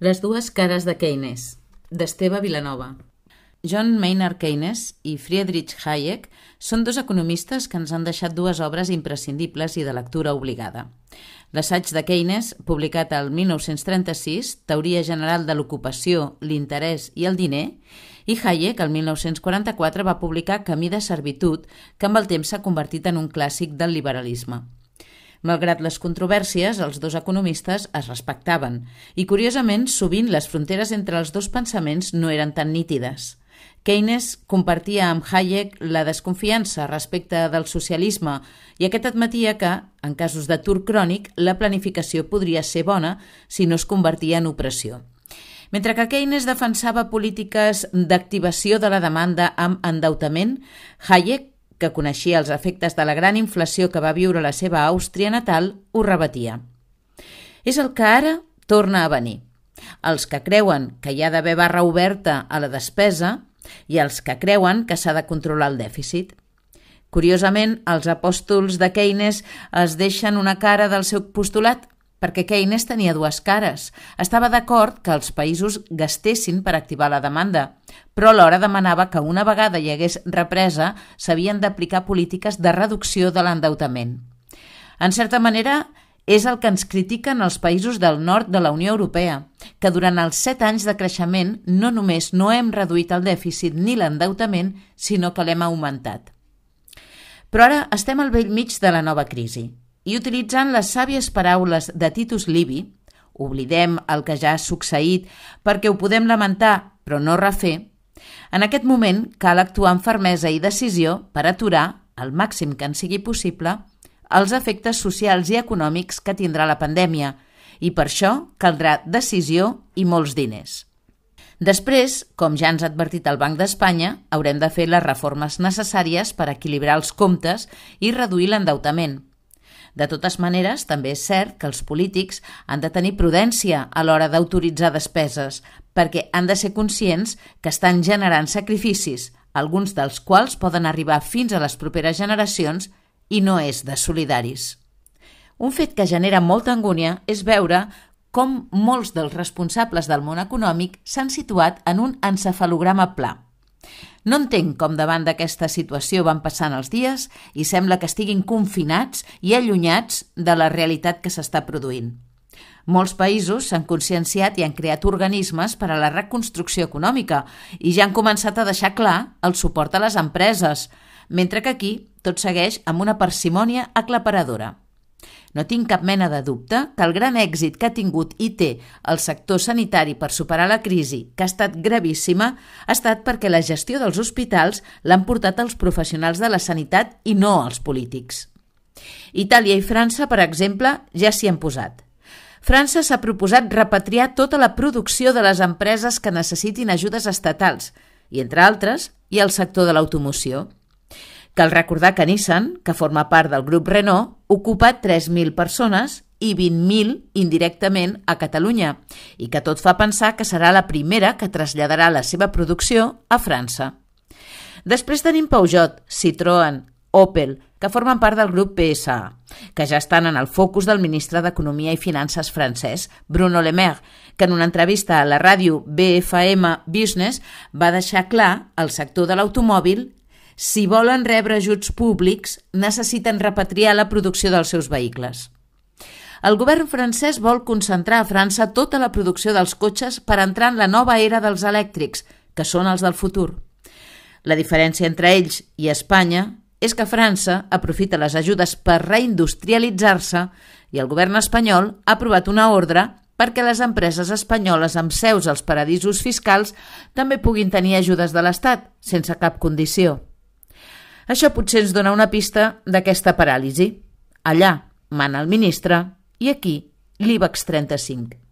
Les dues cares de Keynes, d'Esteve Vilanova. John Maynard Keynes i Friedrich Hayek són dos economistes que ens han deixat dues obres imprescindibles i de lectura obligada. L'assaig de Keynes, publicat el 1936, Teoria general de l'ocupació, l'interès i el diner, i Hayek, el 1944, va publicar Camí de servitud, que amb el temps s'ha convertit en un clàssic del liberalisme. Malgrat les controvèrsies, els dos economistes es respectaven i, curiosament, sovint les fronteres entre els dos pensaments no eren tan nítides. Keynes compartia amb Hayek la desconfiança respecte del socialisme i aquest admetia que, en casos d'atur crònic, la planificació podria ser bona si no es convertia en opressió. Mentre que Keynes defensava polítiques d'activació de la demanda amb endeutament, Hayek que coneixia els efectes de la gran inflació que va viure la seva Àustria natal, ho rebatia. És el que ara torna a venir. Els que creuen que hi ha d'haver barra oberta a la despesa i els que creuen que s'ha de controlar el dèficit. Curiosament, els apòstols de Keynes es deixen una cara del seu postulat perquè Keynes tenia dues cares. Estava d'acord que els països gastessin per activar la demanda, però alhora demanava que una vegada hi hagués represa s'havien d'aplicar polítiques de reducció de l'endeutament. En certa manera, és el que ens critiquen els països del nord de la Unió Europea, que durant els set anys de creixement no només no hem reduït el dèficit ni l'endeutament, sinó que l'hem augmentat. Però ara estem al vell mig de la nova crisi i utilitzant les sàvies paraules de Titus Livi, oblidem el que ja ha succeït perquè ho podem lamentar però no refer, en aquest moment cal actuar amb fermesa i decisió per aturar, al màxim que en sigui possible, els efectes socials i econòmics que tindrà la pandèmia i per això caldrà decisió i molts diners. Després, com ja ens ha advertit el Banc d'Espanya, haurem de fer les reformes necessàries per equilibrar els comptes i reduir l'endeutament, de totes maneres, també és cert que els polítics han de tenir prudència a l'hora d'autoritzar despeses, perquè han de ser conscients que estan generant sacrificis, alguns dels quals poden arribar fins a les properes generacions i no és de solidaris. Un fet que genera molta angúnia és veure com molts dels responsables del món econòmic s'han situat en un encefalograma pla – no entenc com davant d'aquesta situació van passant els dies i sembla que estiguin confinats i allunyats de la realitat que s'està produint. Molts països s'han conscienciat i han creat organismes per a la reconstrucció econòmica i ja han començat a deixar clar el suport a les empreses, mentre que aquí tot segueix amb una parsimònia aclaparadora. No tinc cap mena de dubte que el gran èxit que ha tingut i té el sector sanitari per superar la crisi, que ha estat gravíssima, ha estat perquè la gestió dels hospitals l'han portat els professionals de la sanitat i no els polítics. Itàlia i França, per exemple, ja s'hi han posat. França s'ha proposat repatriar tota la producció de les empreses que necessitin ajudes estatals i, entre altres, ha el sector de l'automoció. Cal recordar que Nissan, que forma part del grup Renault, ocupa 3.000 persones i 20.000 indirectament a Catalunya i que tot fa pensar que serà la primera que traslladarà la seva producció a França. Després tenim Peugeot, Citroën, Opel, que formen part del grup PSA, que ja estan en el focus del ministre d'Economia i Finances francès, Bruno Le Maire, que en una entrevista a la ràdio BFM Business va deixar clar el sector de l'automòbil si volen rebre ajuts públics, necessiten repatriar la producció dels seus vehicles. El govern francès vol concentrar a França tota la producció dels cotxes per entrar en la nova era dels elèctrics, que són els del futur. La diferència entre ells i Espanya és que França aprofita les ajudes per reindustrialitzar-se i el govern espanyol ha aprovat una ordre perquè les empreses espanyoles amb seus als paradisos fiscals també puguin tenir ajudes de l'Estat, sense cap condició. Això potser ens dona una pista d'aquesta paràlisi. Allà mana el ministre i aquí l'IBEX 35.